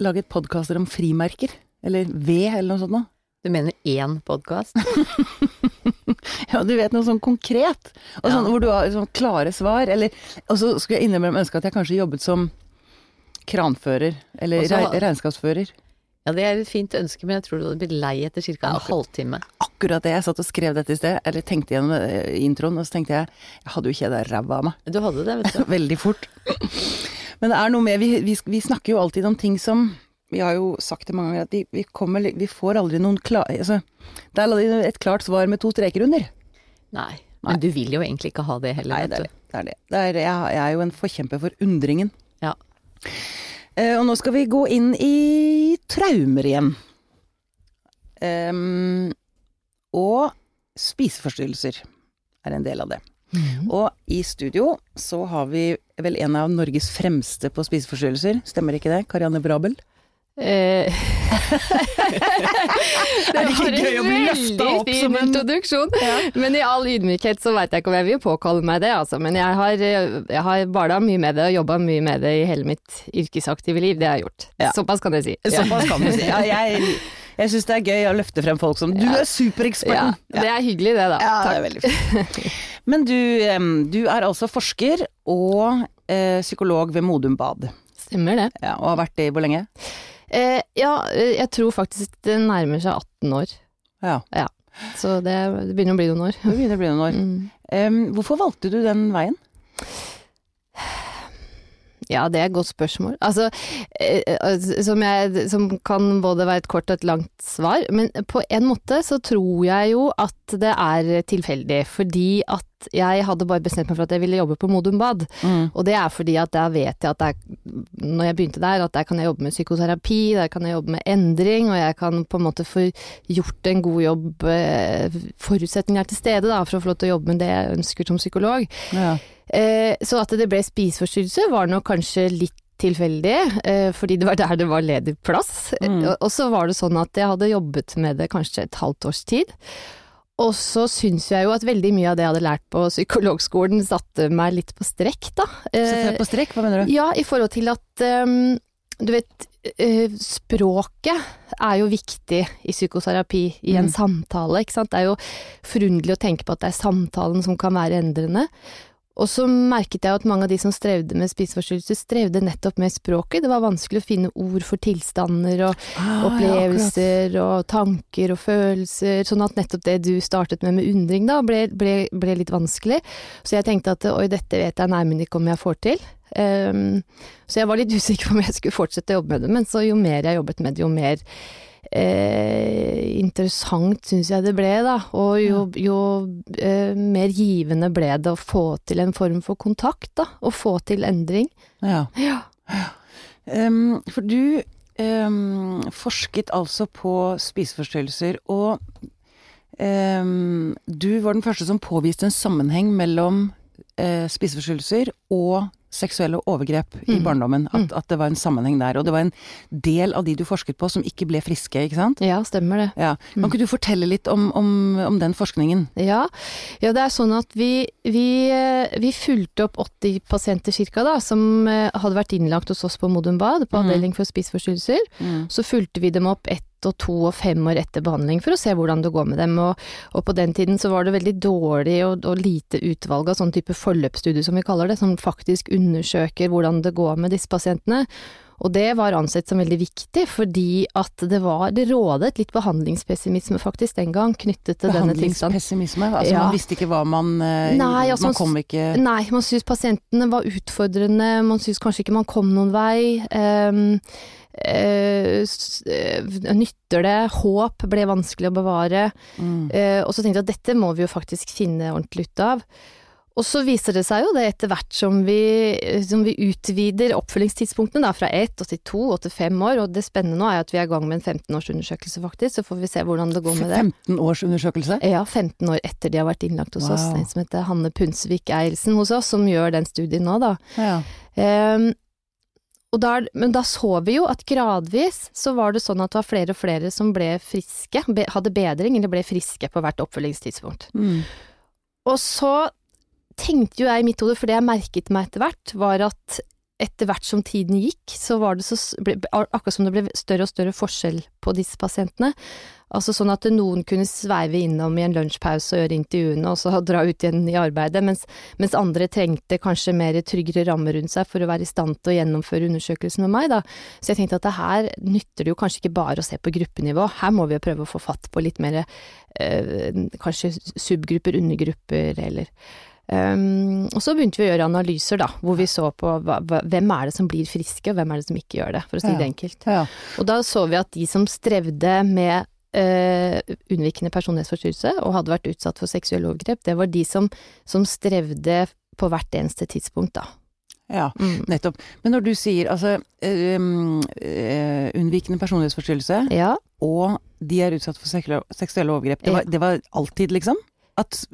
laget podkaster om frimerker. Eller ved, eller noe sånt noe. Du mener én podkast? ja, du vet noe sånn konkret. Og sånn hvor du har sånn klare svar. Eller, og så skulle jeg innimellom ønske at jeg kanskje jobbet som kranfører. Eller Også, re regnskapsfører. Ja, det er et fint ønske, men jeg tror du hadde blitt lei etter ca. en halvtime. Akkurat det jeg satt og skrev dette i sted, eller tenkte gjennom eh, introen, og så tenkte jeg jeg hadde jo kjeda ræva av meg. Du hadde det, vet du. Veldig fort. Men det er noe med vi, vi, vi snakker jo alltid om ting som Vi har jo sagt det mange ganger at vi, vi, kommer, vi får aldri noen klar... Altså, det er aldri et klart svar med to streker under. Nei. Men du vil jo egentlig ikke ha det heller, Nei, det er det. det, er det. det er, jeg, jeg er jo en forkjemper for undringen. Ja. Eh, og nå skal vi gå inn i traumer igjen. Um, og spiseforstyrrelser er en del av det. Og i studio så har vi vel en av Norges fremste på spiseforstyrrelser, stemmer ikke det? Karianne Brabel? Eh, Er det ikke gøy å bli løftet opp Veldig som fin en- introduksjon. Men i all ydmykhet så veit jeg ikke om jeg vil påkalle meg det, altså. Men jeg har, jeg har bada mye med det og jobba mye med det i hele mitt yrkesaktive liv. Det jeg har jeg gjort. Ja. Såpass kan jeg si. Såpass kan du si. Ja, jeg jeg syns det er gøy å løfte frem folk som Du er Ja, supereksperten! det er hyggelig det, da. Ja, det Takk. er veldig fint. Men du, du er altså forsker og eh, psykolog ved Modum Bad. Stemmer det. Ja, og har vært det i hvor lenge? Eh, ja, eh, jeg tror faktisk det nærmer seg 18 år. Ja, Så det, det begynner å bli noen år. det begynner å bli noen år. Mm. Um, hvorfor valgte du den veien? Ja, det er et godt spørsmål. Altså, eh, eh, som, jeg, som kan både være et kort og et langt svar, men på en måte så tror jeg jo at det er tilfeldig, fordi at jeg hadde bare bestemt meg for at jeg ville jobbe på Modum Bad. Og det er fordi at der vet jeg at der, når jeg begynte der, at der kan jeg jobbe med psykoterapi, der kan jeg jobbe med endring, og jeg kan på en måte få gjort en god jobb, eh, forutsetninger er til stede da, for å få lov til å jobbe med det jeg ønsker som psykolog. Ja. Eh, så at det ble spiseforstyrrelse var nok kanskje litt tilfeldig, eh, fordi det var der det var ledig plass. Mm. Og så var det sånn at jeg hadde jobbet med det kanskje et halvt års tid. Og så syns jeg jo at veldig mye av det jeg hadde lært på psykologskolen satte meg litt på strekk, da. Satte Eh, deg på strekk, hva mener du? ja, i forhold til at um, du vet, eh, språket er jo viktig i psykoterapi, i en Mm. samtale, ikke sant. Det er jo forunderlig å tenke på at det er samtalen som kan være endrende. Og så merket jeg at mange av de som strevde med spiseforstyrrelser, strevde nettopp med språket. Det var vanskelig å finne ord for tilstander og Ah, ja, opplevelser og tanker og følelser, sånn at nettopp det du startet med med undring da, ble, ble, ble litt vanskelig. Så jeg tenkte at oi, dette vet jeg nærmere ikke om jeg får til. Um, så jeg var litt usikker på om jeg skulle fortsette å jobbe med det, men så jo mer jeg jobbet med det, jo mer eh, interessant syns jeg det ble, da. Og jo, jo eh, mer givende ble det å få til en form for kontakt, da. Og få til endring. Ja. Ja. Um, for du um, forsket altså på spiseforstyrrelser, og um, du var den første som påviste en sammenheng mellom uh, spiseforstyrrelser og seksuelle overgrep i Mm. barndommen. At, Mm. at det var en sammenheng der. Og det var en del av de du forsket på som ikke ble friske, ikke sant? ja, stemmer det. Ja. Kan Mm. ikke du fortelle litt om, om, om den forskningen? Ja, ja det er sånn at vi, vi, eh, vi fulgte opp 80 pasienter cirka da, som eh, hadde vært innlagt hos oss på Modum Bad, på Mhm. avdeling for spiseforstyrrelser. Så fulgte vi dem opp ett og to og fem år etter behandling for å se hvordan det går med dem. Og, og på den tiden så var det veldig dårlig og, og lite utvalg av sånn type forløpsstudier som vi kaller det, som faktisk undersøker hvordan det går med disse pasientene. Og det var ansett som veldig viktig, fordi at det var, det rådet litt behandlingspessimisme faktisk den gang, knyttet til denne tilstanden. Behandlingspessimisme? Altså Ja. man visste ikke hva man eh, Nei, altså, Man kom ikke Nei, man syntes pasientene var utfordrende, man syntes kanskje ikke man kom noen vei. Um, Uh, nytter det? Håp ble vanskelig å bevare. mm. Uh, og så tenkte jeg at dette må vi jo faktisk finne ordentlig ut av. Og så viser det seg jo det etter hvert som vi, som vi utvider oppfølgingstidspunktene da, fra ett og til to og til fem år, og det spennende nå er at vi er i gang med en 15-årsundersøkelse faktisk, så får vi se hvordan det går med det. 15 års undersøkelse? Ja, 15 år etter de har vært innlagt hos oss. En som heter Hanne Punsvik Eilsen hos oss, som gjør den studien nå, da. Ja. Um, og da, men da så vi jo at gradvis så var det sånn at det var flere og flere som ble friske, be, hadde bedring eller ble friske på hvert oppfølgingstidspunkt. Mm. Og så tenkte jo jeg i mitt hode, for det jeg merket meg etter hvert, var at etter hvert som tiden gikk, så var det så, ble, akkurat som det ble større og større forskjell på disse pasientene. Altså sånn at noen kunne sveive innom i en lunsjpause og gjøre intervjuene, og så dra ut igjen i arbeidet, mens, mens andre trengte kanskje mer tryggere rammer rundt seg for å være i stand til å gjennomføre undersøkelsen med meg, da. Så jeg tenkte at det her nytter det jo kanskje ikke bare å se på gruppenivå, her må vi jo prøve å få fatt på litt mer øh, kanskje subgrupper, undergrupper, eller Um, og så begynte vi å gjøre analyser, da, hvor vi så på hva, hvem er det som blir friske, og hvem er det som ikke gjør det, for å si det enkelt. Ja. Og da så vi at de som strevde med uh, unnvikende personlighetsforstyrrelse og hadde vært utsatt for seksuelle overgrep, det var de som, som strevde på hvert eneste tidspunkt, da. ja. Mm. Nettopp. Men når du sier altså um, uh, unnvikende personlighetsforstyrrelse, Ja, og de er utsatt for seksuelle overgrep, det var, det var alltid, liksom? At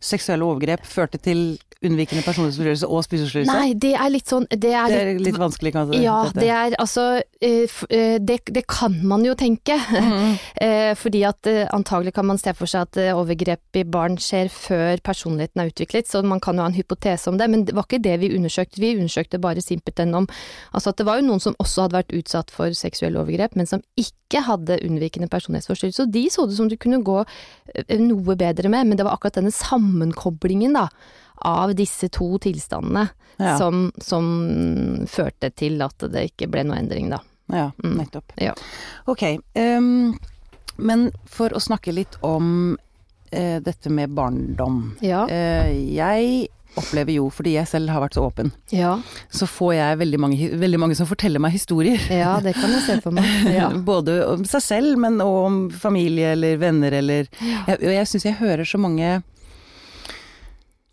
seksuelle overgrep førte til unnvikende personlighetsforstyrrelse og spiseforstyrrelse? Nei, det er litt sånn Det er Det er litt vanskelig, kanskje? Ja, dette. det er altså eh, eh, det, det kan man jo tenke. Mm. Fordi at antagelig kan man se for seg at overgrep i barn skjer før personligheten er utviklet, så man kan jo ha en hypotese om det, men det var ikke det vi undersøkte. Vi undersøkte bare simpelthen om Altså at det var jo noen som også hadde vært utsatt for seksuelle overgrep, men som ikke hadde unnvikende personlighetsforstyrrelse. Og de så det som du kunne gå noe bedre med, men det var akkurat denne sammenkoblingen, da. Av disse to tilstandene Ja. som, som førte til at det ikke ble noe endring, da. Ja, Mm. nettopp. Ja. Ok. Um, men for å snakke litt om uh, dette med barndom. Ja. Uh, jeg opplever jo, fordi jeg selv har vært så åpen, Ja, så får jeg veldig mange, veldig mange som forteller meg historier. ja det kan jeg se for meg. Ja. Både om seg selv, men også om familie eller venner eller jeg, Og jeg syns jeg hører så mange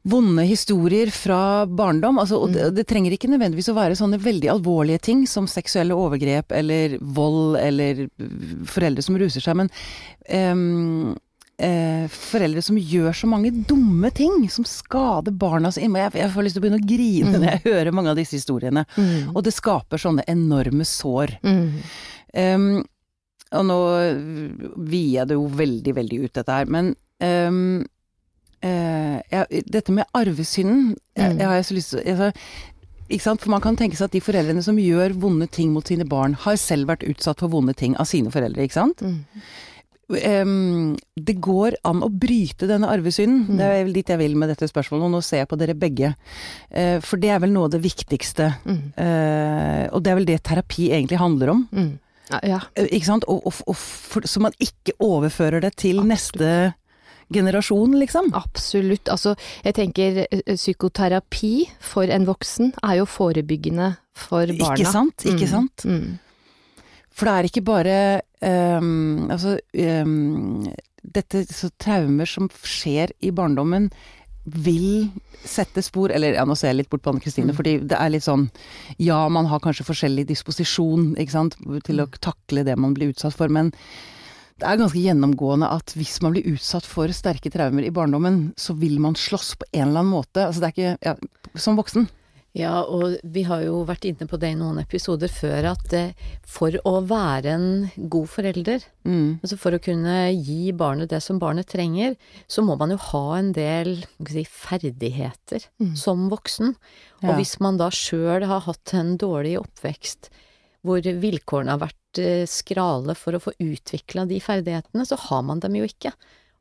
vonde historier fra barndom. Altså, og det, det trenger ikke nødvendigvis å være sånne veldig alvorlige ting som seksuelle overgrep eller vold eller foreldre som ruser seg, men um, uh, foreldre som gjør så mange dumme ting som skader barna så innmari. Jeg, jeg får lyst til å begynne å grine når jeg hører mange av disse historiene. Mm. Og det skaper sånne enorme sår. Mm. Um, og nå vier jeg det jo veldig, veldig ut dette her, men eh, jeg, dette med arvesynden, jeg, Mm. jeg har jeg så lyst til altså, ikke sant? For man kan tenke seg at de foreldrene som gjør vonde ting mot sine barn, har selv vært utsatt for vonde ting av sine foreldre, ikke sant? Mm. Um, det går an å bryte denne arvesynden. Mm. Det er vel dit jeg vil med dette spørsmålet, og nå ser jeg på dere begge. Uh, for det er vel noe av det viktigste. Mm. Uh, og det er vel det terapi egentlig handler om. Mm. Ja, ja. Uh, Ikke sant? Og, og, og for, så man ikke overfører det til Absolutt. neste generasjon, liksom. Absolutt. Altså, jeg tenker eh, psykoterapi for en voksen er jo forebyggende for barna. Ikke sant? Ikke Mm. sant? Mm. For det er ikke bare um, Altså um, Dette så traumer som skjer i barndommen, vil sette spor Eller ja, nå ser jeg litt bort på Anne Kristine, Mm. fordi det er litt sånn Ja, man har kanskje forskjellig disposisjon, ikke sant, til å takle det man blir utsatt for, men det er ganske gjennomgående at hvis man blir utsatt for sterke traumer i barndommen, så vil man slåss på en eller annen måte. Altså det er ikke ja, Som voksen. Ja, og vi har jo vært inne på det i noen episoder før, at eh, for å være en god forelder, Mm. altså for å kunne gi barnet det som barnet trenger, så må man jo ha en del si, ferdigheter Mm. som voksen. Ja. Og hvis man da sjøl har hatt en dårlig oppvekst, hvor vilkårene har vært skrale for å få utvikla de ferdighetene, så har man dem jo ikke.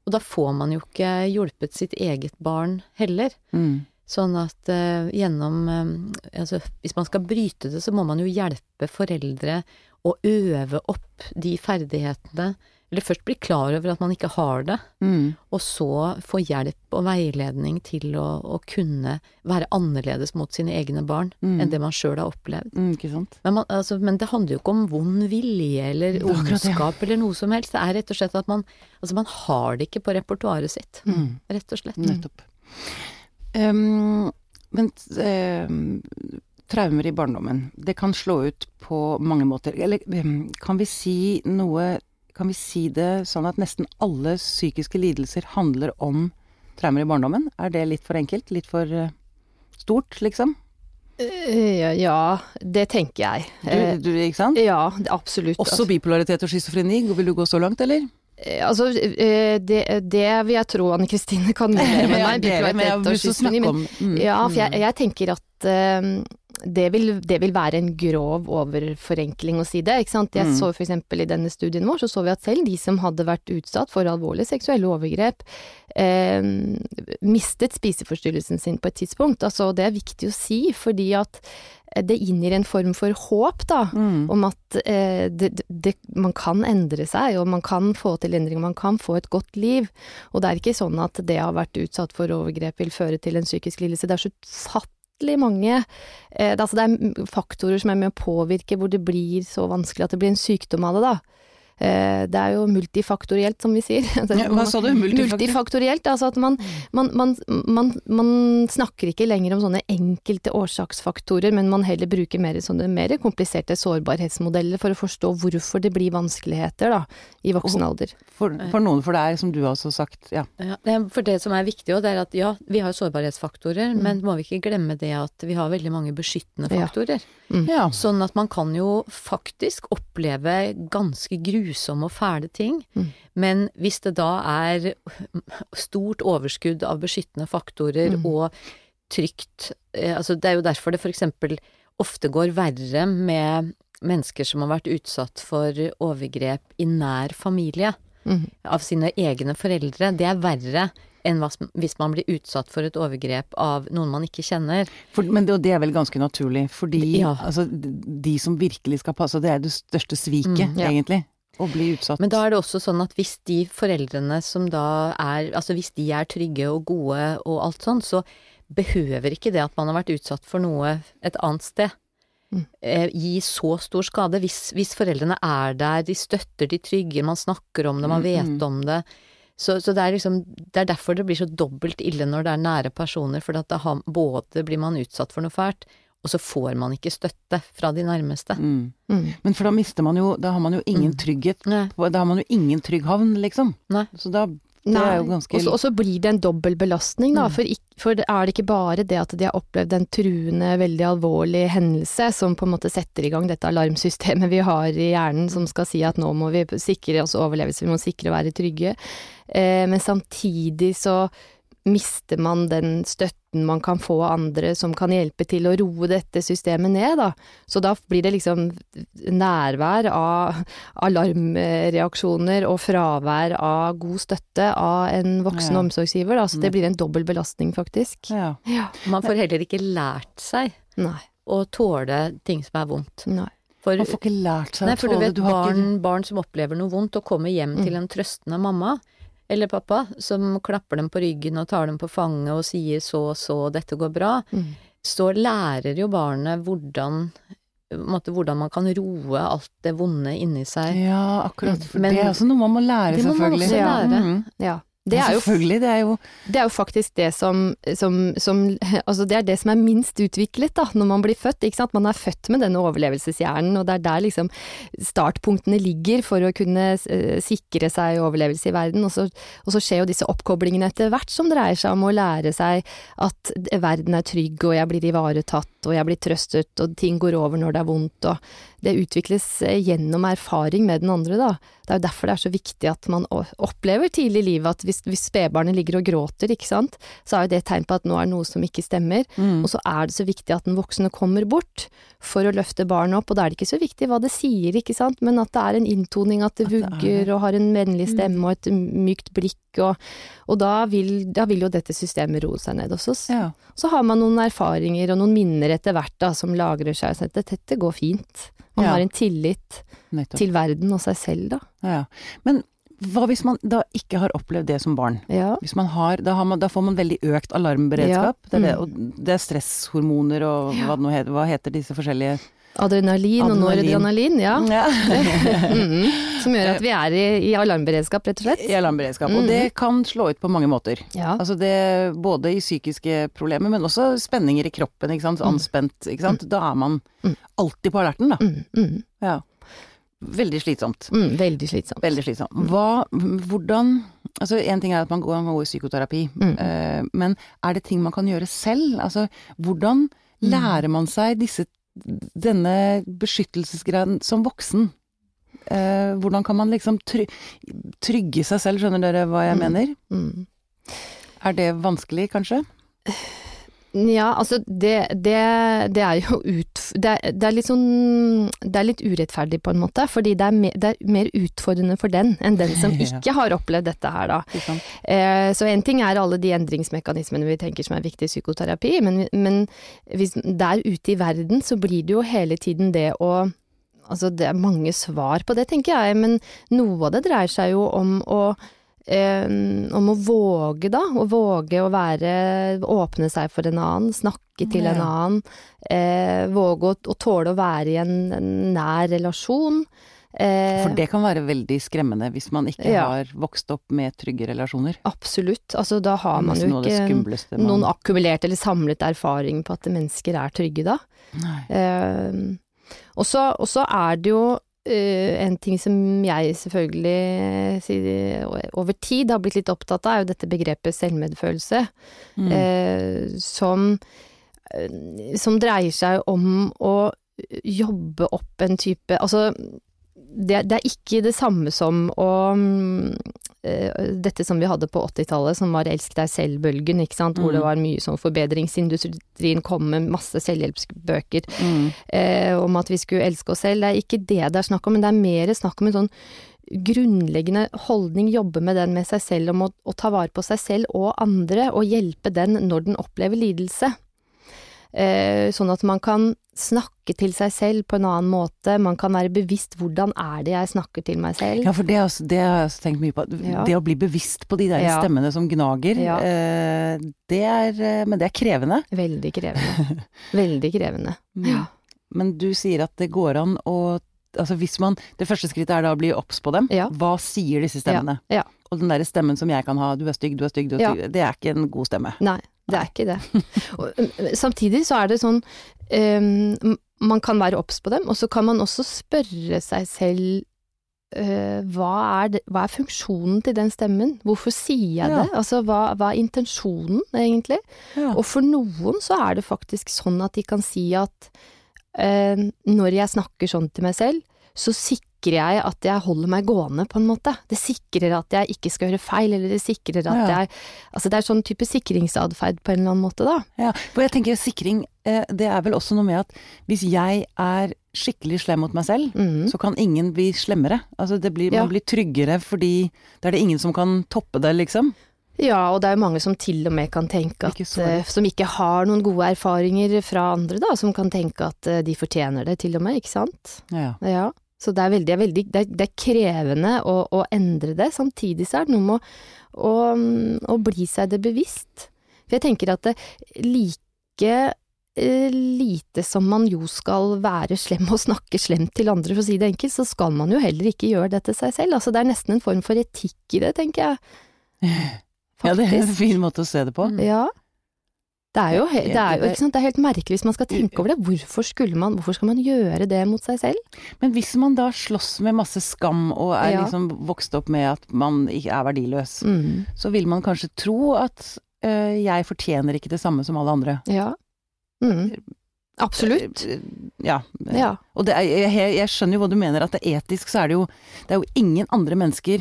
Og da får man jo ikke hjulpet sitt eget barn heller. Mm. Sånn at uh, gjennom eh, Altså, hvis man skal bryte det, så må man jo hjelpe foreldre å øve opp de ferdighetene. Eller først bli klar over at man ikke har det, Mm. og så få hjelp og veiledning til å, å kunne være annerledes mot sine egne barn Mm. enn det man sjøl har opplevd. Mm. Men, man, altså, men det handler jo ikke om vond vilje eller er ondskap eller noe som helst. Det er rett og slett at man Altså, man har det ikke på repertoaret sitt. Mm. Rett og slett. Nettopp. Um, men um, traumer i barndommen, det kan slå ut på mange måter. Eller um, kan vi si noe Kan vi si det sånn at nesten alle psykiske lidelser handler om traumer i barndommen? Er det litt for enkelt? Litt for uh, stort, liksom? Uh, ja, det tenker jeg. Du, du, ikke sant? Ja, absolutt. Også bipolaritet og schizofreni, vil du gå så langt, eller? Altså, det, det, vil jeg tro Anne Kristine kan gjøre med meg. ja, schizofreni. men mm, Ja, for jeg, jeg tenker at det vil, det vil, være en grov overforenkling å si det. ikke sant? Jeg mm. så f.eks. i denne studien vår, så så vi at selv de som hadde vært utsatt for alvorlige seksuelle overgrep, eh, mistet spiseforstyrrelsen sin på et tidspunkt. Altså, det er viktig å si, fordi at det inngir en form for håp, da, mm. om at eh, det, det, man kan endre seg, og man kan få til endring, man kan få et godt liv. Og det er ikke sånn at det å ha vært utsatt for overgrep vil føre til en psykisk lidelse. Det er så ufattelig mange eh, det, altså det er faktorer som er med å påvirke hvor det blir så vanskelig at det blir en sykdom av det, da. Eh, det er jo multifaktorielt, som vi sier. Ja, hva sa du? Multifaktorielt? multifaktorielt altså at man, man, man, man, snakker ikke lenger om sånne enkelte årsaksfaktorer, men man heller bruker mer sånne mer kompliserte sårbarhetsmodeller for å forstå hvorfor det blir vanskeligheter da, i voksen alder. For, for, noen, for det er som du har også sagt, ja. ja for det som er viktig, det er at ja, vi har sårbarhetsfaktorer, mm. men må vi ikke glemme det at vi har veldig mange beskyttende faktorer. Ja. Mm. Sånn at man kan jo faktisk oppleve ganske grusomme og fæle ting. Mm. Men hvis det da er stort overskudd av beskyttende faktorer mm. og trygt eh, Altså det er jo derfor det eksempel ofte går verre med mennesker som har vært utsatt for overgrep i nær familie. Mm. Av sine egne foreldre. Det er verre enn hvis man blir utsatt for et overgrep av noen man ikke kjenner. For, men det, det, er vel ganske naturlig, fordi ja. altså, de som virkelig skal passe, det er det største sviket, mm, ja. egentlig. Å bli utsatt. Men da er det også sånn at hvis de foreldrene som da er Altså hvis de er trygge og gode og alt sånn, så behøver ikke det at man har vært utsatt for noe et annet sted, mm. eh, gi så stor skade. Hvis, hvis, foreldrene er der, de støtter, de trygger, man snakker om det, man mm, vet mm. om det. Så, så, det er liksom Det er derfor det blir så dobbelt ille når det er nære personer, for at har, både blir man utsatt for noe fælt, og så får man ikke støtte fra de nærmeste. Mm. Mm. Men for da mister man jo Da har man jo ingen mm. trygghet. Mm. Da har man jo ingen trygg havn, liksom. Nei. Så da ganske Og så blir det en dobbel belastning, da. Mm. For, for, er det ikke bare det at de har opplevd en truende, veldig alvorlig hendelse som på en måte setter i gang dette alarmsystemet vi har i hjernen som skal si at nå må vi sikre oss overlevelse, vi må sikre å være trygge. Eh, men samtidig så mister man den støtten man kan få av andre som kan hjelpe til å roe dette systemet ned, da. Så da blir det liksom nærvær av alarmreaksjoner og fravær av god støtte av en voksen ja. omsorgsgiver, da. Så det blir en dobbel belastning, faktisk. Ja. ja. Man får heller ikke lært seg Nei. å tåle ting som er vondt. Nei. For, man får ikke lært seg å tåle du vet du barn, ikke... barn som opplever noe vondt og kommer hjem mm. til en trøstende mamma eller pappa, som klapper dem på ryggen og tar dem på fanget og sier så og så, dette går bra, mm. så lærer jo barnet hvordan måte, hvordan man kan roe alt det vonde inni seg. Ja, akkurat. For Men, det er også noe man må lære, selvfølgelig. Det må man også lære. Mm. Ja. Det er, jo, Selvfølgelig, det er jo Det er jo faktisk det som, som, som, Altså, det er det som er minst utviklet, da, når man blir født. Ikke sant. Man er født med denne overlevelseshjernen, og det er der liksom startpunktene ligger for å kunne uh, sikre seg overlevelse i verden. Og så, og så, skjer jo disse oppkoblingene etter hvert som dreier seg om å lære seg at verden er trygg, og jeg blir ivaretatt, og jeg blir trøstet, og ting går over når det er vondt, og det utvikles eh, gjennom erfaring med den andre, da. Det er jo derfor det er så viktig at man opplever tidlig i livet at hvis, hvis spedbarnet ligger og gråter, ikke sant, så er jo det et tegn på at nå er det noe som ikke stemmer. Mm. Og så er det så viktig at den voksne kommer bort for å løfte barnet opp, og da er det ikke så viktig hva det sier, ikke sant, men at det er en inntoning, at det vugger og har en vennlig mm. stemme og et mykt blikk, og, og da, vil, da, vil, jo dette systemet roe seg ned. Og så, ja. så har man noen erfaringer og noen minner etter hvert da, som lagrer seg, så dette, dette går fint. Man ja. har en tillit Nettopp. til verden og seg selv, da. Ja. Men hva hvis man da ikke har opplevd det som barn? Ja. Hvis man har, da, har man, da, får man veldig økt alarmberedskap. Ja. Mm. Det, er det, og det er stresshormoner og hva, det heter, hva heter disse forskjellige Adrenalin, Adrenalin, og noradrenalin, ja. ja. mm. Som gjør at vi er i, i alarmberedskap, rett og slett. I alarmberedskap. mm. Og det kan slå ut på mange måter. Ja. Altså det, både i psykiske problemer, men også spenninger i kroppen, ikke sant. Anspent, ikke sant. Da er man Mm. alltid på alerten, da. Mm, mm, Ja. Veldig slitsomt. mm, veldig slitsomt. Veldig slitsomt. Hva, hvordan Altså en ting er at man går, man går i psykoterapi, Mm. uh, men er det ting man kan gjøre selv? Altså hvordan Mm. lærer man seg disse, denne beskyttelsesgraden som voksen? Uh, hvordan kan man liksom try, trygge seg selv, skjønner dere hva jeg Mm. mener? Mm. Er det vanskelig, kanskje? Ja, altså det, det, det er jo ut... Det er, det er litt sånn Det er litt urettferdig på en måte, fordi det er, mer, det er mer utfordrende for den enn den som ikke har opplevd dette her, da. Eh, så en ting er alle de endringsmekanismene vi tenker som er viktige i psykoterapi, men, men hvis, der ute i verden så blir det jo hele tiden det å Altså det er mange svar på det, tenker jeg, men noe av det dreier seg jo om å eh, om å våge, da. Å våge å være Åpne seg for en annen, snakke til en annen. Uh, våge å, å tåle å være i en, en nær relasjon. Uh, For det kan være veldig skremmende hvis man ikke Ja. har vokst opp med trygge relasjoner. Absolutt. Altså da har man jo ikke man noen akkumulert eller samlet erfaring på at mennesker er trygge da. Eh, og så er det jo en ting som jeg selvfølgelig over tid har blitt litt opptatt av, er jo dette begrepet selvmedfølelse. Mm. Eh, som, eh, som dreier seg om å jobbe opp en type Altså, det, det er ikke det samme som å mm, eh, Dette som vi hadde på 80-tallet, som var elsk deg selv-bølgen, ikke sant, hvor Mm. det var mye sånn forbedringsindustrien kom med masse selvhjelpsbøker Mm. eh, om at vi skulle elske oss selv. Det er ikke det det er snakk om, men det er mer snakk om en sånn grunnleggende holdning, jobbe med den med seg selv, om å, å ta vare på seg selv og andre, og hjelpe den når den opplever lidelse. Eh, sånn at man kan snakke til seg selv på en annen måte, man kan være bevisst hvordan er det jeg snakker til meg selv. Ja, for det, er også, det har jeg også tenkt mye på. Ja. Det å bli bevisst på de der Ja. stemmene som gnager, Ja. eh, det er eh, Men det er krevende. Veldig krevende. Veldig krevende. Ja. Men du sier at det går an å Altså hvis man Det første skrittet er da å bli obs på dem. Ja. Hva sier disse stemmene? Ja. Og den derre stemmen som jeg kan ha, du er stygg, du er stygg, du er Ja. stygg, det er ikke en god stemme. Nei, det er ikke det. Og, samtidig så er det sånn um, Man kan være obs på dem, og så kan man også spørre seg selv uh, hva, er det, hva er funksjonen til den stemmen? Hvorfor sier jeg Ja. det? Altså hva, hva er intensjonen, egentlig? Ja. Og for noen så er det faktisk sånn at de kan si at uh, når jeg snakker sånn til meg selv, så sikrer jeg at jeg holder meg gående, på en måte. Det sikrer at jeg ikke skal gjøre feil, eller det sikrer at Ja. jeg Altså det er sånn type sikringsatferd på en eller annen måte, da. Ja, for jeg tenker sikring, eh, det er vel også noe med at hvis jeg er skikkelig slem mot meg selv, mm. så kan ingen bli slemmere. Altså det blir, Ja. man blir tryggere fordi da er det ingen som kan toppe det, liksom. Ja, og det er jo mange som til og med kan tenke at så eh. Som ikke har noen gode erfaringer fra andre, da, som kan tenke at eh, de fortjener det, til og med, ikke sant. Ja. Ja. Så det er veldig, det er veldig det, er, det er krevende å, å endre det. Samtidig så er det noe med å, å, å bli seg det bevisst. For jeg tenker at det like eh, lite som man jo skal være slem og snakke slemt til andre, for å si det enkelt, så skal man jo heller ikke gjøre det til seg selv. Altså det er nesten en form for etikk i det, tenker jeg. ja, det er en fin måte å se det på. Mm. Ja. Det er jo, det er jo sant? Det er helt merkelig hvis man skal tenke over det. Hvorfor, skulle man, hvorfor skal man gjøre det mot seg selv? Men hvis man da slåss med masse skam og er Ja. liksom vokst opp med at man ikke er verdiløs, Mm. så vil man kanskje tro at eh, jeg fortjener ikke det samme som alle andre. Ja. Mm. Absolutt. Eh, Ja. Ja. Og det er, jeg, jeg skjønner jo hva du mener, at det er etisk så er det jo Det er jo ingen andre mennesker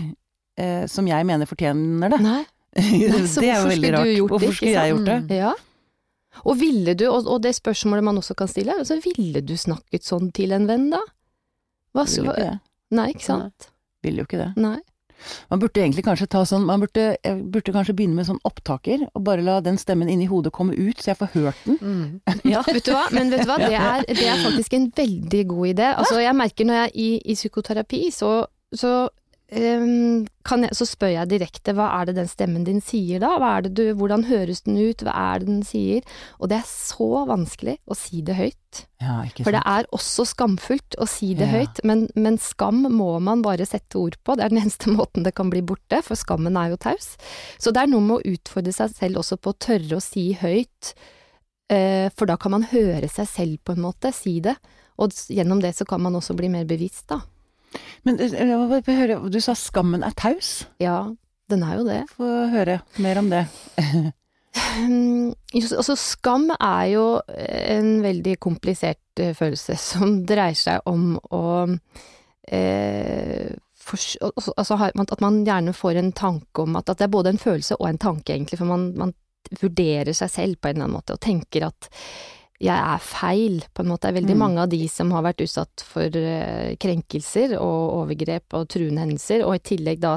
eh, som jeg mener fortjener det. Nei. så det er jo veldig rart. du gjort det, hvorfor skulle jeg gjort det? sant? Ja. Og ville du, og, og det spørsmålet man også kan stille, er altså ville du snakket sånn til en venn da? Hva, Vil jo ikke det. nei, ikke sant? Ville jo ikke det. Nei. Man burde egentlig kanskje ta sånn Man burde, burde kanskje begynne med sånn opptaker, og bare la den stemmen inni hodet komme ut, så jeg får hørt den. Mm. Ja, vet du hva? Men vet du hva? Det er, det er faktisk en veldig god idé. Altså, jeg merker når jeg er i, i psykoterapi, så, så kan jeg, så spør jeg direkte hva er det den stemmen din sier da? Du, hvordan høres den ut? Hva er det den sier? Og det er så vanskelig å si det høyt. Ja, For det er også skamfullt å si det Ja. høyt, men, men skam må man bare sette ord på. Det er den eneste måten det kan bli borte, for skammen er jo taus. Så det er noe med å utfordre seg selv også på å tørre å si høyt, uh, for da kan man høre seg selv på en måte si det. Og gjennom det så kan man også bli mer bevisst, da. Men eh, bare høre, du sa skammen er taus. Ja, den er jo det. Få høre mer om det. Mm, Altså, skam er jo en veldig komplisert eh, følelse som dreier seg om å eh, for, altså, altså, at man gjerne får en tanke om at, at det er både en følelse og en tanke, egentlig, for man, man vurderer seg selv på en eller annen måte og tenker at jeg er feil, på en måte. Det er veldig Mm. mange av de som har vært utsatt for eh, krenkelser og overgrep og truende hendelser, og i tillegg da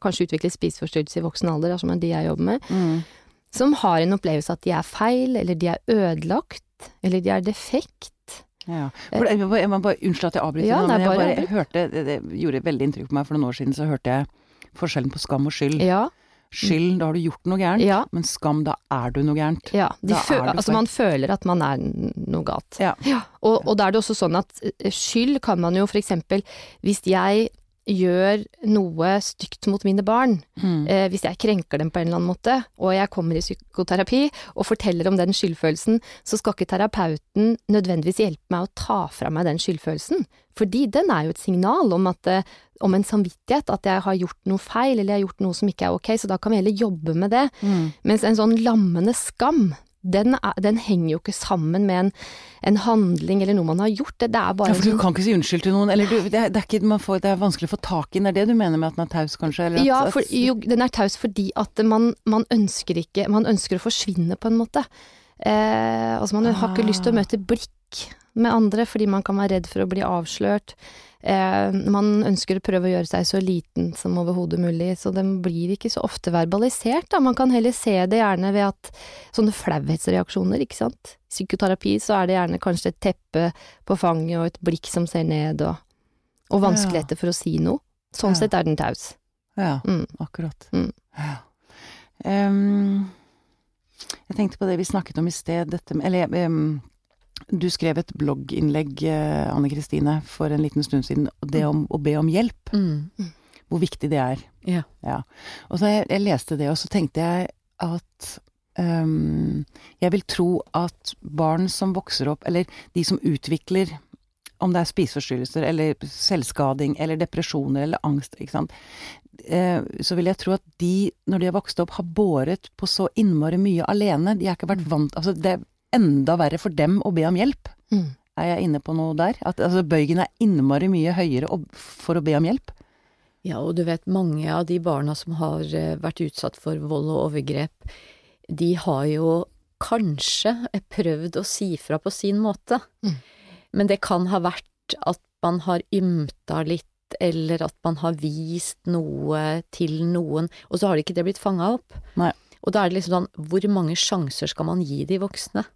kanskje utviklet spiseforstyrrelse i voksen alder, som er de jeg jobber med, Mm. som har en opplevelse at de er feil, eller de er ødelagt, eller de er defekt. Ja. For, jeg, må bare, jeg må bare Unnskyld at jeg avbryter Ja, men jeg, bare bare, hørte det, det gjorde veldig inntrykk på meg for noen år siden. Så hørte jeg forskjellen på skam og skyld. Ja, Skyld, da har du gjort noe gærent. ja, Men skam, da er du noe gærent. ja. De fø er altså man føler at man er noe galt. Ja. Og, og da er det også sånn at eh, skyld kan man jo for eksempel, hvis jeg gjør noe stygt mot mine barn, Mm. eh, hvis jeg krenker dem på en eller annen måte, og jeg kommer i psykoterapi og forteller om den skyldfølelsen, så skal ikke terapeuten nødvendigvis hjelpe meg å ta fra meg den skyldfølelsen. Fordi den er jo et signal om, at, eh, om en samvittighet, at jeg har gjort noe feil, eller jeg har gjort noe som ikke er ok, så da kan vi heller jobbe med det. Mm. Mens en sånn lammende skam, den, er, den henger jo ikke sammen med en, en handling eller noe man har gjort. Det, det er bare Ja, for du kan ikke si unnskyld til noen. Eller du, det, er, det, er ikke, man får, det er vanskelig å få tak i den. Det er det du mener med at den er taus, kanskje? Eller at, Ja, for, jo, den er taus fordi at man, man ønsker ikke Man ønsker å forsvinne på en måte. Eh, altså man har ikke lyst til å Ah. møte blikk med andre fordi man kan være redd for å bli avslørt. Eh, man ønsker å prøve å gjøre seg så liten som overhodet mulig, så den blir ikke så ofte verbalisert, da. Man kan heller se det gjerne ved at sånne flauhetsreaksjoner, ikke sant. I psykoterapi så er det gjerne kanskje et teppe på fanget og et blikk som ser ned, og, og vanskeligheter for å si noe. Sånn Ja. sett er den taus. Ja, Mm. akkurat. Mm. Ja. Um, jeg tenkte på det vi snakket om i sted, dette med Eller ehm, du skrev et blogginnlegg, eh, Anne Kristine, for en liten stund siden, det om å be om hjelp. Mm. Hvor viktig det er. Ja. Og så jeg, jeg leste det, og så tenkte jeg at um, Jeg vil tro at barn som vokser opp, eller de som utvikler om det er spiseforstyrrelser eller selvskading eller depresjoner eller angst, ikke sant. Eh, så vil jeg tro at de, når de har vokst opp, har båret på så innmari mye alene. De har ikke vært vant Altså, det enda verre for dem å be om hjelp. Mm. Er jeg inne på noe der? At altså, bøygen er innmari mye høyere for å be om hjelp? Ja, og du vet, mange av de barna som har eh, vært utsatt for vold og overgrep, de har jo kanskje prøvd å si fra på sin måte. Mm. Men det kan ha vært at man har ymta litt, eller at man har vist noe til noen, og så har det ikke det blitt fanga opp. Nei. Og da er det liksom sånn, hvor mange sjanser skal man gi de voksne?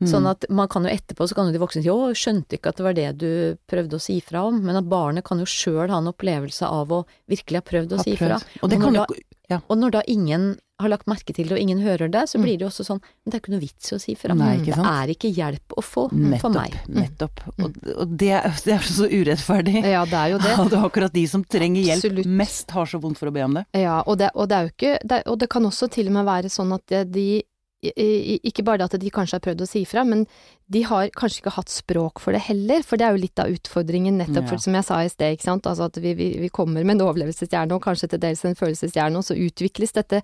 Mm. Sånn at man kan jo etterpå så kan jo de voksne si 'å, skjønte ikke at det var det du prøvde å si fra om', men at barnet kan jo sjøl ha en opplevelse av å virkelig ha prøvd å ha si fra. Og Og når jo ja. Og når da ingen har lagt merke til det, og ingen hører det, så Mm. blir det jo også sånn Men det er ikke noe vits i å si fra. Nei, det er ikke hjelp å få for meg. Nettopp. Og, og det, er- det er så urettferdig. Ja, det er jo det. At akkurat de som trenger hjelp Absolutt. mest, har så vondt for å be om det. Ja, og det, og det er jo ikke Og det kan også til og med være sånn at de Ikke bare det at de kanskje har prøvd å si fra, men de har kanskje ikke hatt språk for det heller, for det er jo litt av utfordringen, nettopp Ja. for som jeg sa i sted, ikke sant, altså at vi, vi, vi kommer med en overlevelseshjerne og kanskje til dels en følelseshjerne, og så utvikles dette,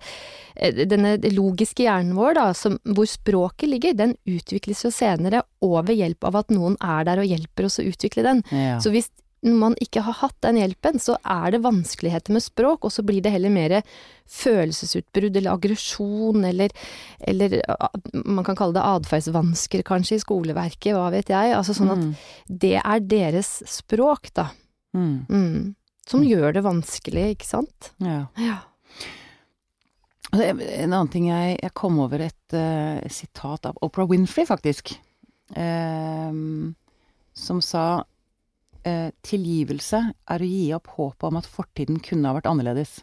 eh, denne logiske hjernen vår da, som, hvor språket ligger, den utvikles jo senere og ved hjelp av at noen er der og hjelper oss å utvikle den. Ja. Så hvis man ikke har hatt den hjelpen, så er det vanskeligheter med språk, og så blir det heller mer følelsesutbrudd eller aggresjon eller, eller man kan kalle det atferdsvansker kanskje i skoleverket, hva vet jeg. Altså sånn at Mm. det er deres språk, da. Mm. Mm. Som gjør det vanskelig, ikke sant? Ja. Ja. En annen ting jeg, jeg kom over et uh, sitat av Oprah Winfrey, faktisk. Uh, som sa eh, tilgivelse er å gi opp håpet om at fortiden kunne ha vært annerledes.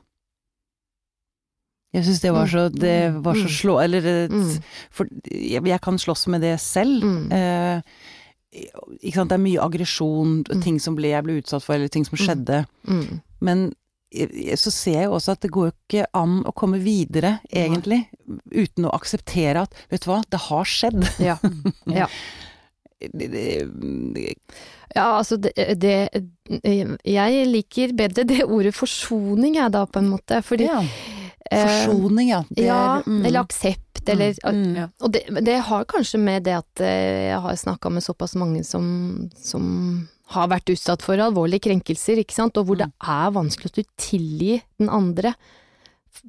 Jeg syns det var så, det var så Mm. slå... Eller eh, Mm. For jeg, jeg kan slåss med det selv. Mm. Eh, ikke sant, det er mye aggresjon, Mm. ting som ble, jeg ble utsatt for, eller ting som Mm. skjedde. Mm. Men så ser jeg jo også at det går ikke an å komme videre, egentlig, uten å akseptere at vet du hva, det har skjedd. Ja. ja. Ja, altså det, det Jeg liker bedre det ordet forsoning, jeg da, på en måte. Fordi Ja. eh, Forsoning, ja. Det ja, er, mm. eller aksept, eller Mm. Ja. Og det, det har kanskje med det at eh, jeg har snakka med såpass mange som, som har vært utsatt for alvorlige krenkelser, ikke sant, og hvor det er vanskelig å tilgi den andre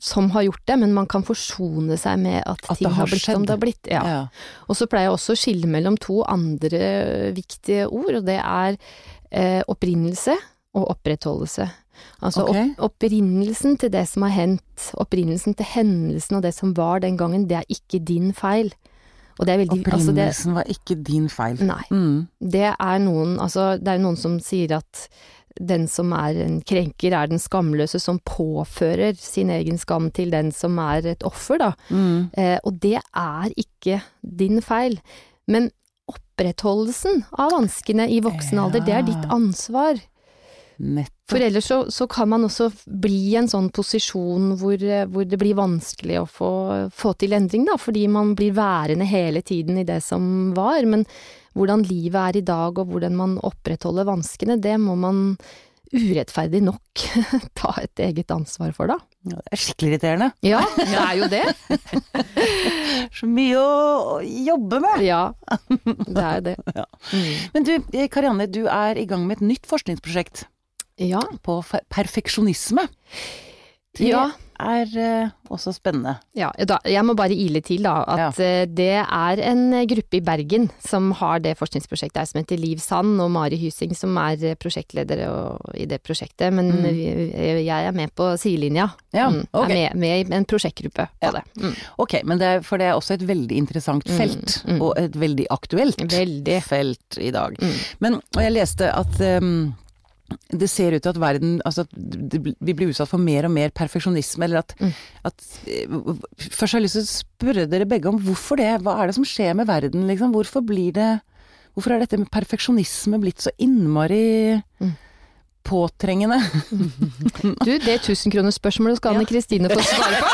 som har gjort det, men man kan forsone seg med at, At ting har blitt som skjedd. det har blitt. Ja. Ja. Og så pleier jeg også å skille mellom to andre viktige ord, og det er eh, opprinnelse og opprettholdelse. Altså okay. opp, opprinnelsen til det som har hendt, opprinnelsen til hendelsen og det som var den gangen, det er ikke din feil. Veldig altså det, Opprinnelsen var ikke din feil. Nei. Mm. Det er noen Altså, det er noen som sier at den som er en krenker, er den skamløse som påfører sin egen skam til den som er et offer, da. Mm. Eh, og det er ikke din feil. Men opprettholdelsen av vanskene i voksen alder, det er ditt ansvar. Nettopp. For ellers så, så kan man også bli i en sånn posisjon hvor, eh, hvor det blir vanskelig å få, få til endring, da, fordi man blir værende hele tiden i det som var. Men hvordan livet er i dag, og hvordan man opprettholder vanskene, det må man urettferdig nok ta et eget ansvar for, da. Ja, det er skikkelig irriterende. Ja, det er jo det. Så mye å jobbe med. Ja, det er det. Ja. Mm. Men du, eh, Karianne, du er i gang med et nytt forskningsprosjekt Ja. på fe- perfeksjonisme. Det Ja. Er eh, også spennende. Ja, jeg må bare ile til da, at eh, det er en gruppe i Bergen som har det forskningsprosjektet her, som heter Liv Sand, og Mari Hysing som er eh, prosjektledere i det prosjektet. Men Mm. jeg er med på sidelinja. Ja, Mm, ok. Er med, med i en prosjektgruppe på Ja. det. Mm. Ok, men det er, for det er også et veldig interessant Mm, felt, mm. og et veldig aktuelt Veldig. felt i dag. Mm. Men, jeg leste at ehm, det ser ut til at verden Altså at vi blir utsatt for mer og mer perfeksjonisme, eller at, Mm. at eh, Først har jeg lyst til å spørre dere begge om hvorfor det? Hva er det som skjer med verden, liksom? Hvorfor blir det Hvorfor er dette med perfeksjonisme blitt så innmari Mm. Påtrengende? Du, det tusenkronersspørsmålet skal Ja. Anne Kristine få svare på.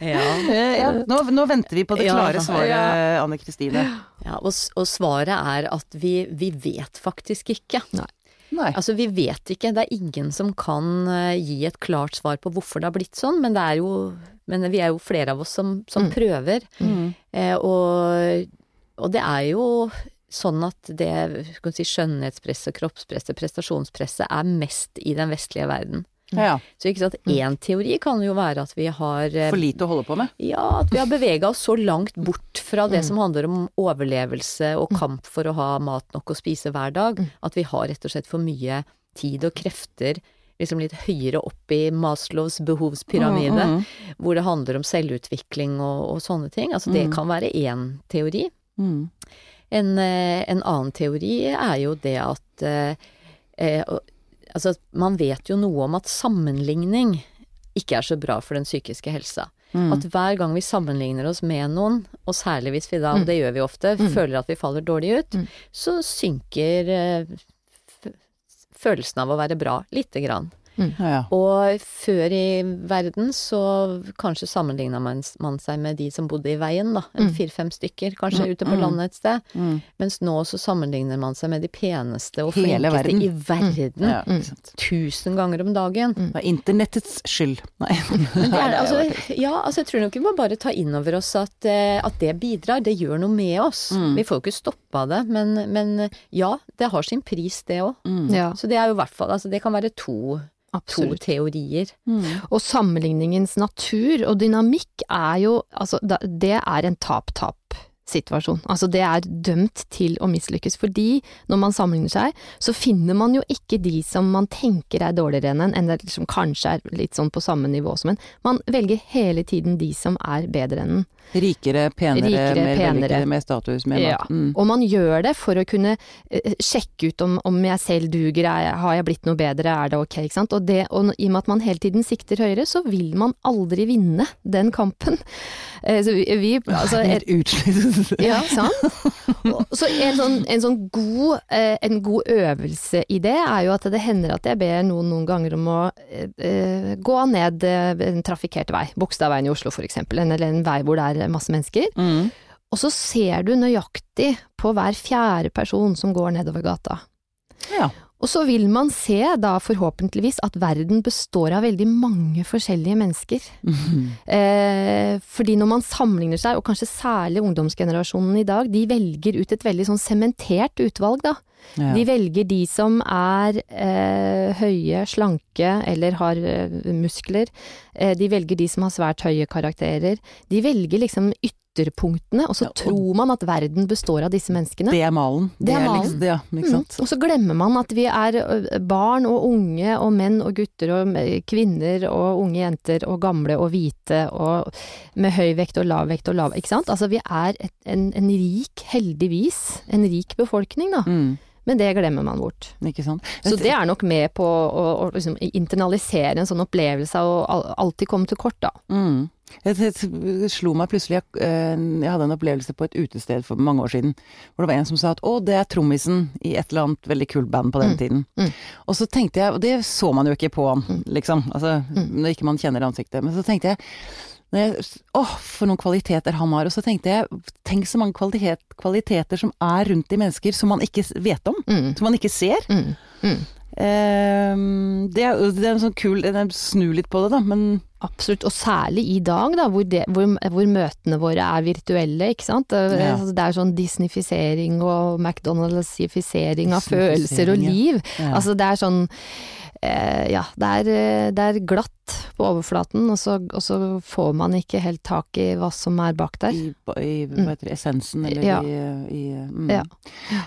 Ja. Eh, ja, nå, nå venter vi på det Ja, klare svaret, ja. Anne Kristine. Ja, og, og svaret er at vi, vi vet faktisk ikke. Nei. Altså, vi vet ikke. Det er ingen som kan eh, gi et klart svar på hvorfor det har blitt sånn, men det er jo Men vi er jo flere av oss som, som Mm. prøver. Mm. Eh, og, og det er jo sånn at det si, skjønnhetspresset, kroppspresset, prestasjonspresset er mest i den vestlige verden. Ja, Så ikke sant, én teori kan jo være at vi har eh, for lite å holde på med. Ja, at vi har bevega oss så langt bort fra det Mm. som handler om overlevelse og kamp for å ha mat nok å spise hver dag, Mm. at vi har rett og slett for mye tid og krefter liksom litt høyere opp i Maslows behovspyramide, Mm, mm, hvor det handler om selvutvikling og, og sånne ting. Altså det Mm. kan være én teori. En, eh, en annen teori er jo det at eh, eh, Altså, man vet jo noe om at sammenligning ikke er så bra for den psykiske helsa. Mm. At hver gang vi sammenligner oss med noen, og særlig hvis vi da, Mm. og det gjør vi ofte, Mm. føler at vi faller dårlig ut, Mm. så synker eh, følelsen av å være bra lite grann. Ja. Og før i verden så kanskje sammenligna man, man seg med de som bodde i veien, da. En Mm. fire-fem stykker, kanskje ute på Mm. landet et sted. Mm. Mens nå så sammenligner man seg med de peneste og Hele flinkeste verden. i verden. Ja, Mm. Tusen ganger om dagen. Det er internettets skyld. Nei. Det er, altså, ja, altså jeg tror nok vi må bare ta inn over oss at, eh, at det bidrar, det gjør noe med oss. Mm. Vi får jo ikke stoppa det, men, men ja, det har sin pris det òg. Mm. Ja, Så det er jo i hvert fall, altså det kan være to, to teorier. Mm. Og sammenligningens natur og dynamikk er jo Altså, det er en situasjon. Altså det er dømt til å mislykkes. Fordi når man sammenligner seg, så finner man jo ikke de som man tenker er dårligere enn en, eller som kanskje er litt sånn på samme nivå som en. Man velger hele tiden de som er bedre enn en. Rikere, penere, Rikere, mer penere. med status, med Ja. Mm. Og man gjør det for å kunne eh, sjekke ut om, om jeg selv duger, er, har jeg blitt noe bedre, er det ok, ikke sant. Og, det, og i og med at man hele tiden sikter høyere, så vil man aldri vinne den kampen. Eh, Så vi, vi altså, Helt utslitt. ja, sant. Så en sånn, en sånn god, eh, en god øvelse i det er jo at det hender at jeg ber noen noen ganger om å eh, eh, gå ned eh, en trafikkert vei, Bogstadveien i Oslo eksempel, eller en vei hvor det er masse mennesker. Mm. Og så ser du nøyaktig på hver fjerde person som går nedover gata. Ja. Og så vil man se da forhåpentligvis at verden består av veldig mange forskjellige mennesker. Mhm. Eh, fordi når man sammenligner seg, og kanskje særlig ungdomsgenerasjonen i dag, de velger ut et veldig sånn sementert utvalg, da. Ja. De velger de som er eh, høye, slanke eller har eh, muskler. Eh, de velger de som har svært høye karakterer. De velger liksom ytterpunktene, og så Ja, og- tror man at verden består av disse menneskene. Det er malen. Det er malen. Liksom, ja, ikke sant. Mm. Og så glemmer man at vi er barn og unge og menn og gutter og kvinner og unge jenter og gamle og hvite og med høy vekt og lav vekt og lav Ikke sant? Altså vi er et, en, en rik, heldigvis, en rik befolkning da. Mm. Men det glemmer man bort. Ikke sant. Så det er nok med på å, å liksom internalisere en sånn opplevelse å alltid komme til kort, da. Mm. Det, slo meg plutselig jeg, eh, jeg hadde en opplevelse på et utested for mange år siden. Hvor det var en som sa at 'å, det er trommisen i et eller annet veldig kult band på den Mm. tiden'. Mm. Og så tenkte jeg, og det så man jo ikke på han, Mm. liksom. Altså, når ikke man kjenner ansiktet. Men så tenkte jeg jeg, Åh, for noen kvaliteter han har. Og så tenkte jeg, tenk så mange kvalitet, kvaliteter som er rundt i mennesker som man ikke vet om. Mm. Som man ikke ser. Mm. Mm. Eh, det, er, det er en sånn kul jeg Snu litt på det, da, men Absolutt, og særlig i dag, da, hvor, det, hvor, hvor møtene våre er virtuelle, ikke sant. Det, Ja. altså, det er sånn disnifisering og McDonald'sifisering av følelser og liv. ja. Altså det er sånn eh, Ja, det er, eh, det er glatt på overflaten, og så, og så får man ikke helt tak i hva som er bak der. I, i hva heter det, essensen, eller Ja. i, i mm. Ja.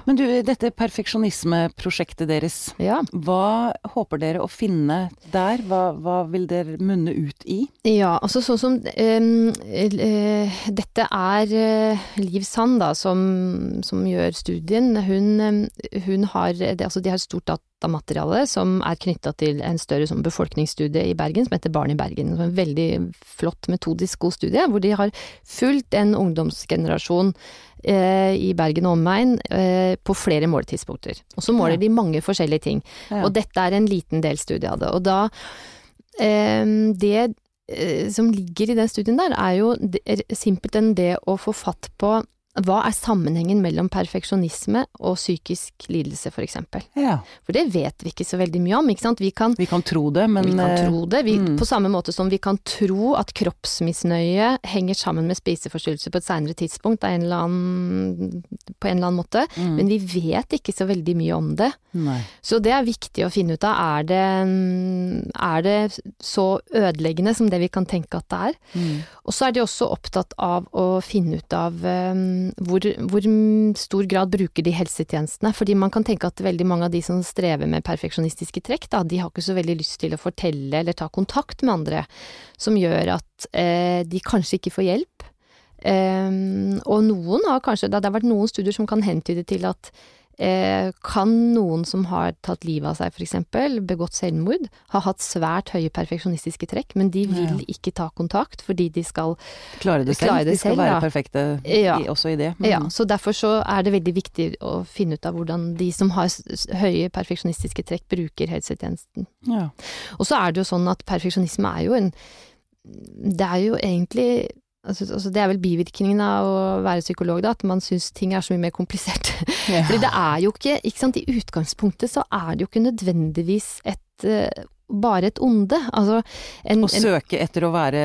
Men du, dette perfeksjonismeprosjektet deres, Ja. hva håper dere å finne der? Hva, hva vil dere munne ut i? Ja, altså sånn som eh, Dette er eh, Liv Sand, da, som, som gjør studien. Hun, eh, hun har det, altså De har et stort datamateriale som er knytta til en større sånn befolkningsstudie i Bergen, som heter Barn i Bergen. En veldig flott metodisk god studie, hvor de har fulgt en ungdomsgenerasjon eh, i Bergen og omegn eh, på flere måletidspunkter. Og så måler Ja. de mange forskjellige ting. Ja. Og dette er en liten delstudie av det. Og da eh, Det eh, som ligger i den studien der, er jo simpelthen det å få fatt på hva er sammenhengen mellom perfeksjonisme og psykisk lidelse, for eksempel? ja. For det vet vi ikke så veldig mye om, ikke sant? Vi kan, Vi kan tro det, men vi kan eh, tro det, vi, mm. på samme måte som vi kan tro at kroppsmisnøye henger sammen med spiseforstyrrelser på et seinere tidspunkt en eller annen, på en eller annen måte, mm, men vi vet ikke så veldig mye om det. Nei. Så det er viktig å finne ut av. Er det, er det så ødeleggende som det vi kan tenke at det er? Mm. Og så er de også opptatt av å finne ut av um, hvor, hvor stor grad bruker de helsetjenestene. Fordi man kan tenke at veldig mange av de som strever med perfeksjonistiske trekk, da, de har ikke så veldig lyst til å fortelle eller ta kontakt med andre, som gjør at eh, de kanskje ikke får hjelp. Eh, og noen har kanskje, det har vært noen studier som kan hentyde til at eh, kan noen som har tatt livet av seg for eksempel, begått selvmord, ha hatt svært høye perfeksjonistiske trekk, men de vil Ja. ikke ta kontakt fordi de skal Klare det selv. Klare det De skal selv, være da. perfekte Ja. i, også i det. Mm. Ja, så derfor så er det veldig viktig å finne ut av hvordan de som har høye perfeksjonistiske trekk, bruker helsetjenesten. Ja. Og så er det jo sånn at perfeksjonisme er jo en Det er jo egentlig Altså, altså det er vel bivirkningen av å være psykolog, da, at man syns ting er så mye mer komplisert. Ja. Fordi det er jo ikke, ikke sant, i utgangspunktet så er det jo ikke nødvendigvis et eh, bare et onde. Altså en, Å søke etter å være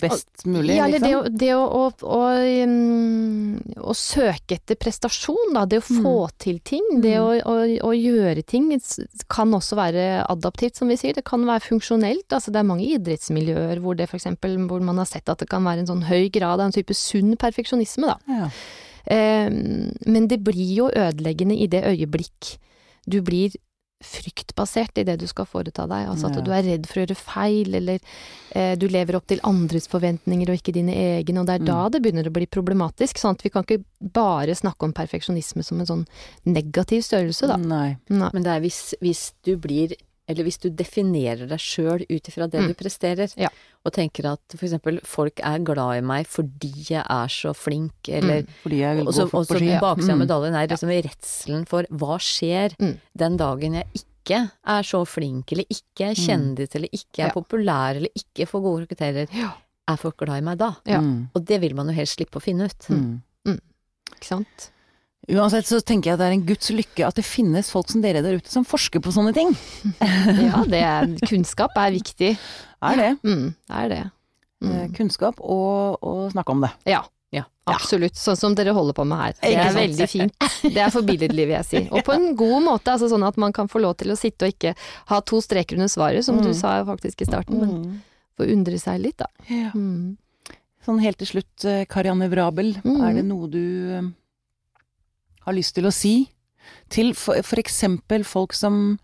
best mulig, ja, eller liksom. det, det å, å, å, um, å søke etter prestasjon, da. Det å få til ting. Det Mm. å, å, gjøre ting kan også være adaptivt, som vi sier. Det kan være funksjonelt. Altså, det er mange idrettsmiljøer hvor det for eksempel, hvor man har sett at det kan være en sånn høy grad av en type sunn perfeksjonisme, da. Ja. Eh, men det blir jo ødeleggende i det øyeblikk du blir fryktbasert i det du skal foreta deg. Altså at du er redd for å gjøre feil, eller eh, du lever opp til andres forventninger og ikke dine egne, og det er da Mm. det begynner å bli problematisk. Sant? Vi kan ikke bare snakke om perfeksjonisme som en sånn negativ størrelse, da. Nei. Nei. Men det er hvis, hvis du blir eller hvis du definerer deg sjøl ut ifra det Mm. du presterer, Ja. og tenker at for eksempel folk er glad i meg fordi jeg er så flink, eller Mm. Fordi jeg så går fort på også Og så baksida av Mm. medaljen er liksom redselen for hva skjer Mm. den dagen jeg ikke er så flink, eller ikke er kjendis, eller ikke er Ja. populær, eller ikke får gode karakterer. Ja. Er folk glad i meg da? Mm. Og det vil man jo helst slippe å finne ut. Mm. Ikke sant? Uansett så tenker jeg det er en guds lykke at det finnes folk som dere der ute som forsker på sånne ting. Ja, det er, kunnskap er viktig. Er det. Mm, er det. Eh, Mm. Kunnskap og, og snakke om det. Ja. Ja. Absolutt. Sånn som dere holder på med her. Det er veldig fint. Det er forbilledlig, vil jeg si. Og på en god måte, altså sånn at man kan få lov til å sitte og ikke ha to streker under svaret, som du Mm. sa faktisk i starten, men Mm. få undre seg litt, da. Ja. Mm. Sånn helt til slutt, eh, Karianne Vrabel, Mhm. er det noe du eh, har lyst til å si til eksempel folk som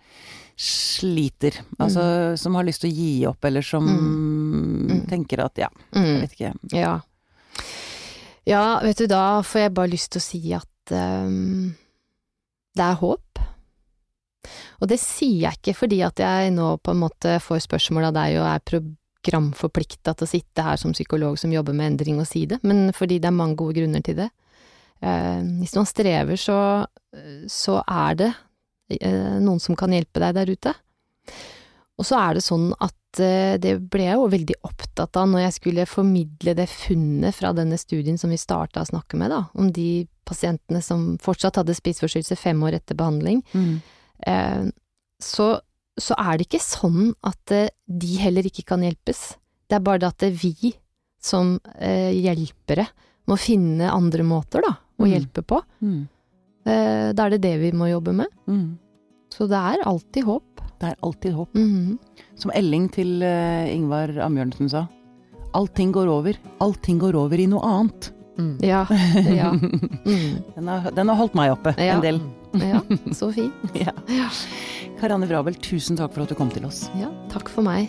sliter, altså som har lyst til å gi opp, eller som Mm. tenker at ja, jeg Mm. vet ikke. Ja. Ja, vet du, da får jeg bare lyst til å si at um, det er håp. Og det sier jeg ikke fordi at jeg nå på en måte får spørsmål av deg og er programforplikta til å sitte her som psykolog som jobber med endring og si det, men fordi det er mange gode grunner til det. Eh, hvis man strever, så, så er det eh, noen som kan hjelpe deg der ute. Og så er det sånn at eh, det ble jeg jo veldig opptatt av når jeg skulle formidle det funnet fra denne studien som vi starta å snakke med, da, om de pasientene som fortsatt hadde spiseforstyrrelse fem år etter behandling. Eh, så, så er det ikke sånn at de heller ikke kan hjelpes. Det er bare det at det vi som eh, hjelpere må finne andre måter, da, å Mm. hjelpe på. Mm. Eh, da er det det vi må jobbe med. Mm. Så det er alltid håp. Det er alltid håp. -hmm. Som Elling til eh, Ingvar Ambjørnsen sa. Allting går over. Allting går over i noe annet. Mm. Ja. ja. Mm. Den, har, den har holdt meg oppe Ja. en del. Ja, så fint. Ja. Karianne Vrabel, tusen takk for at du kom til oss. Ja, takk for meg.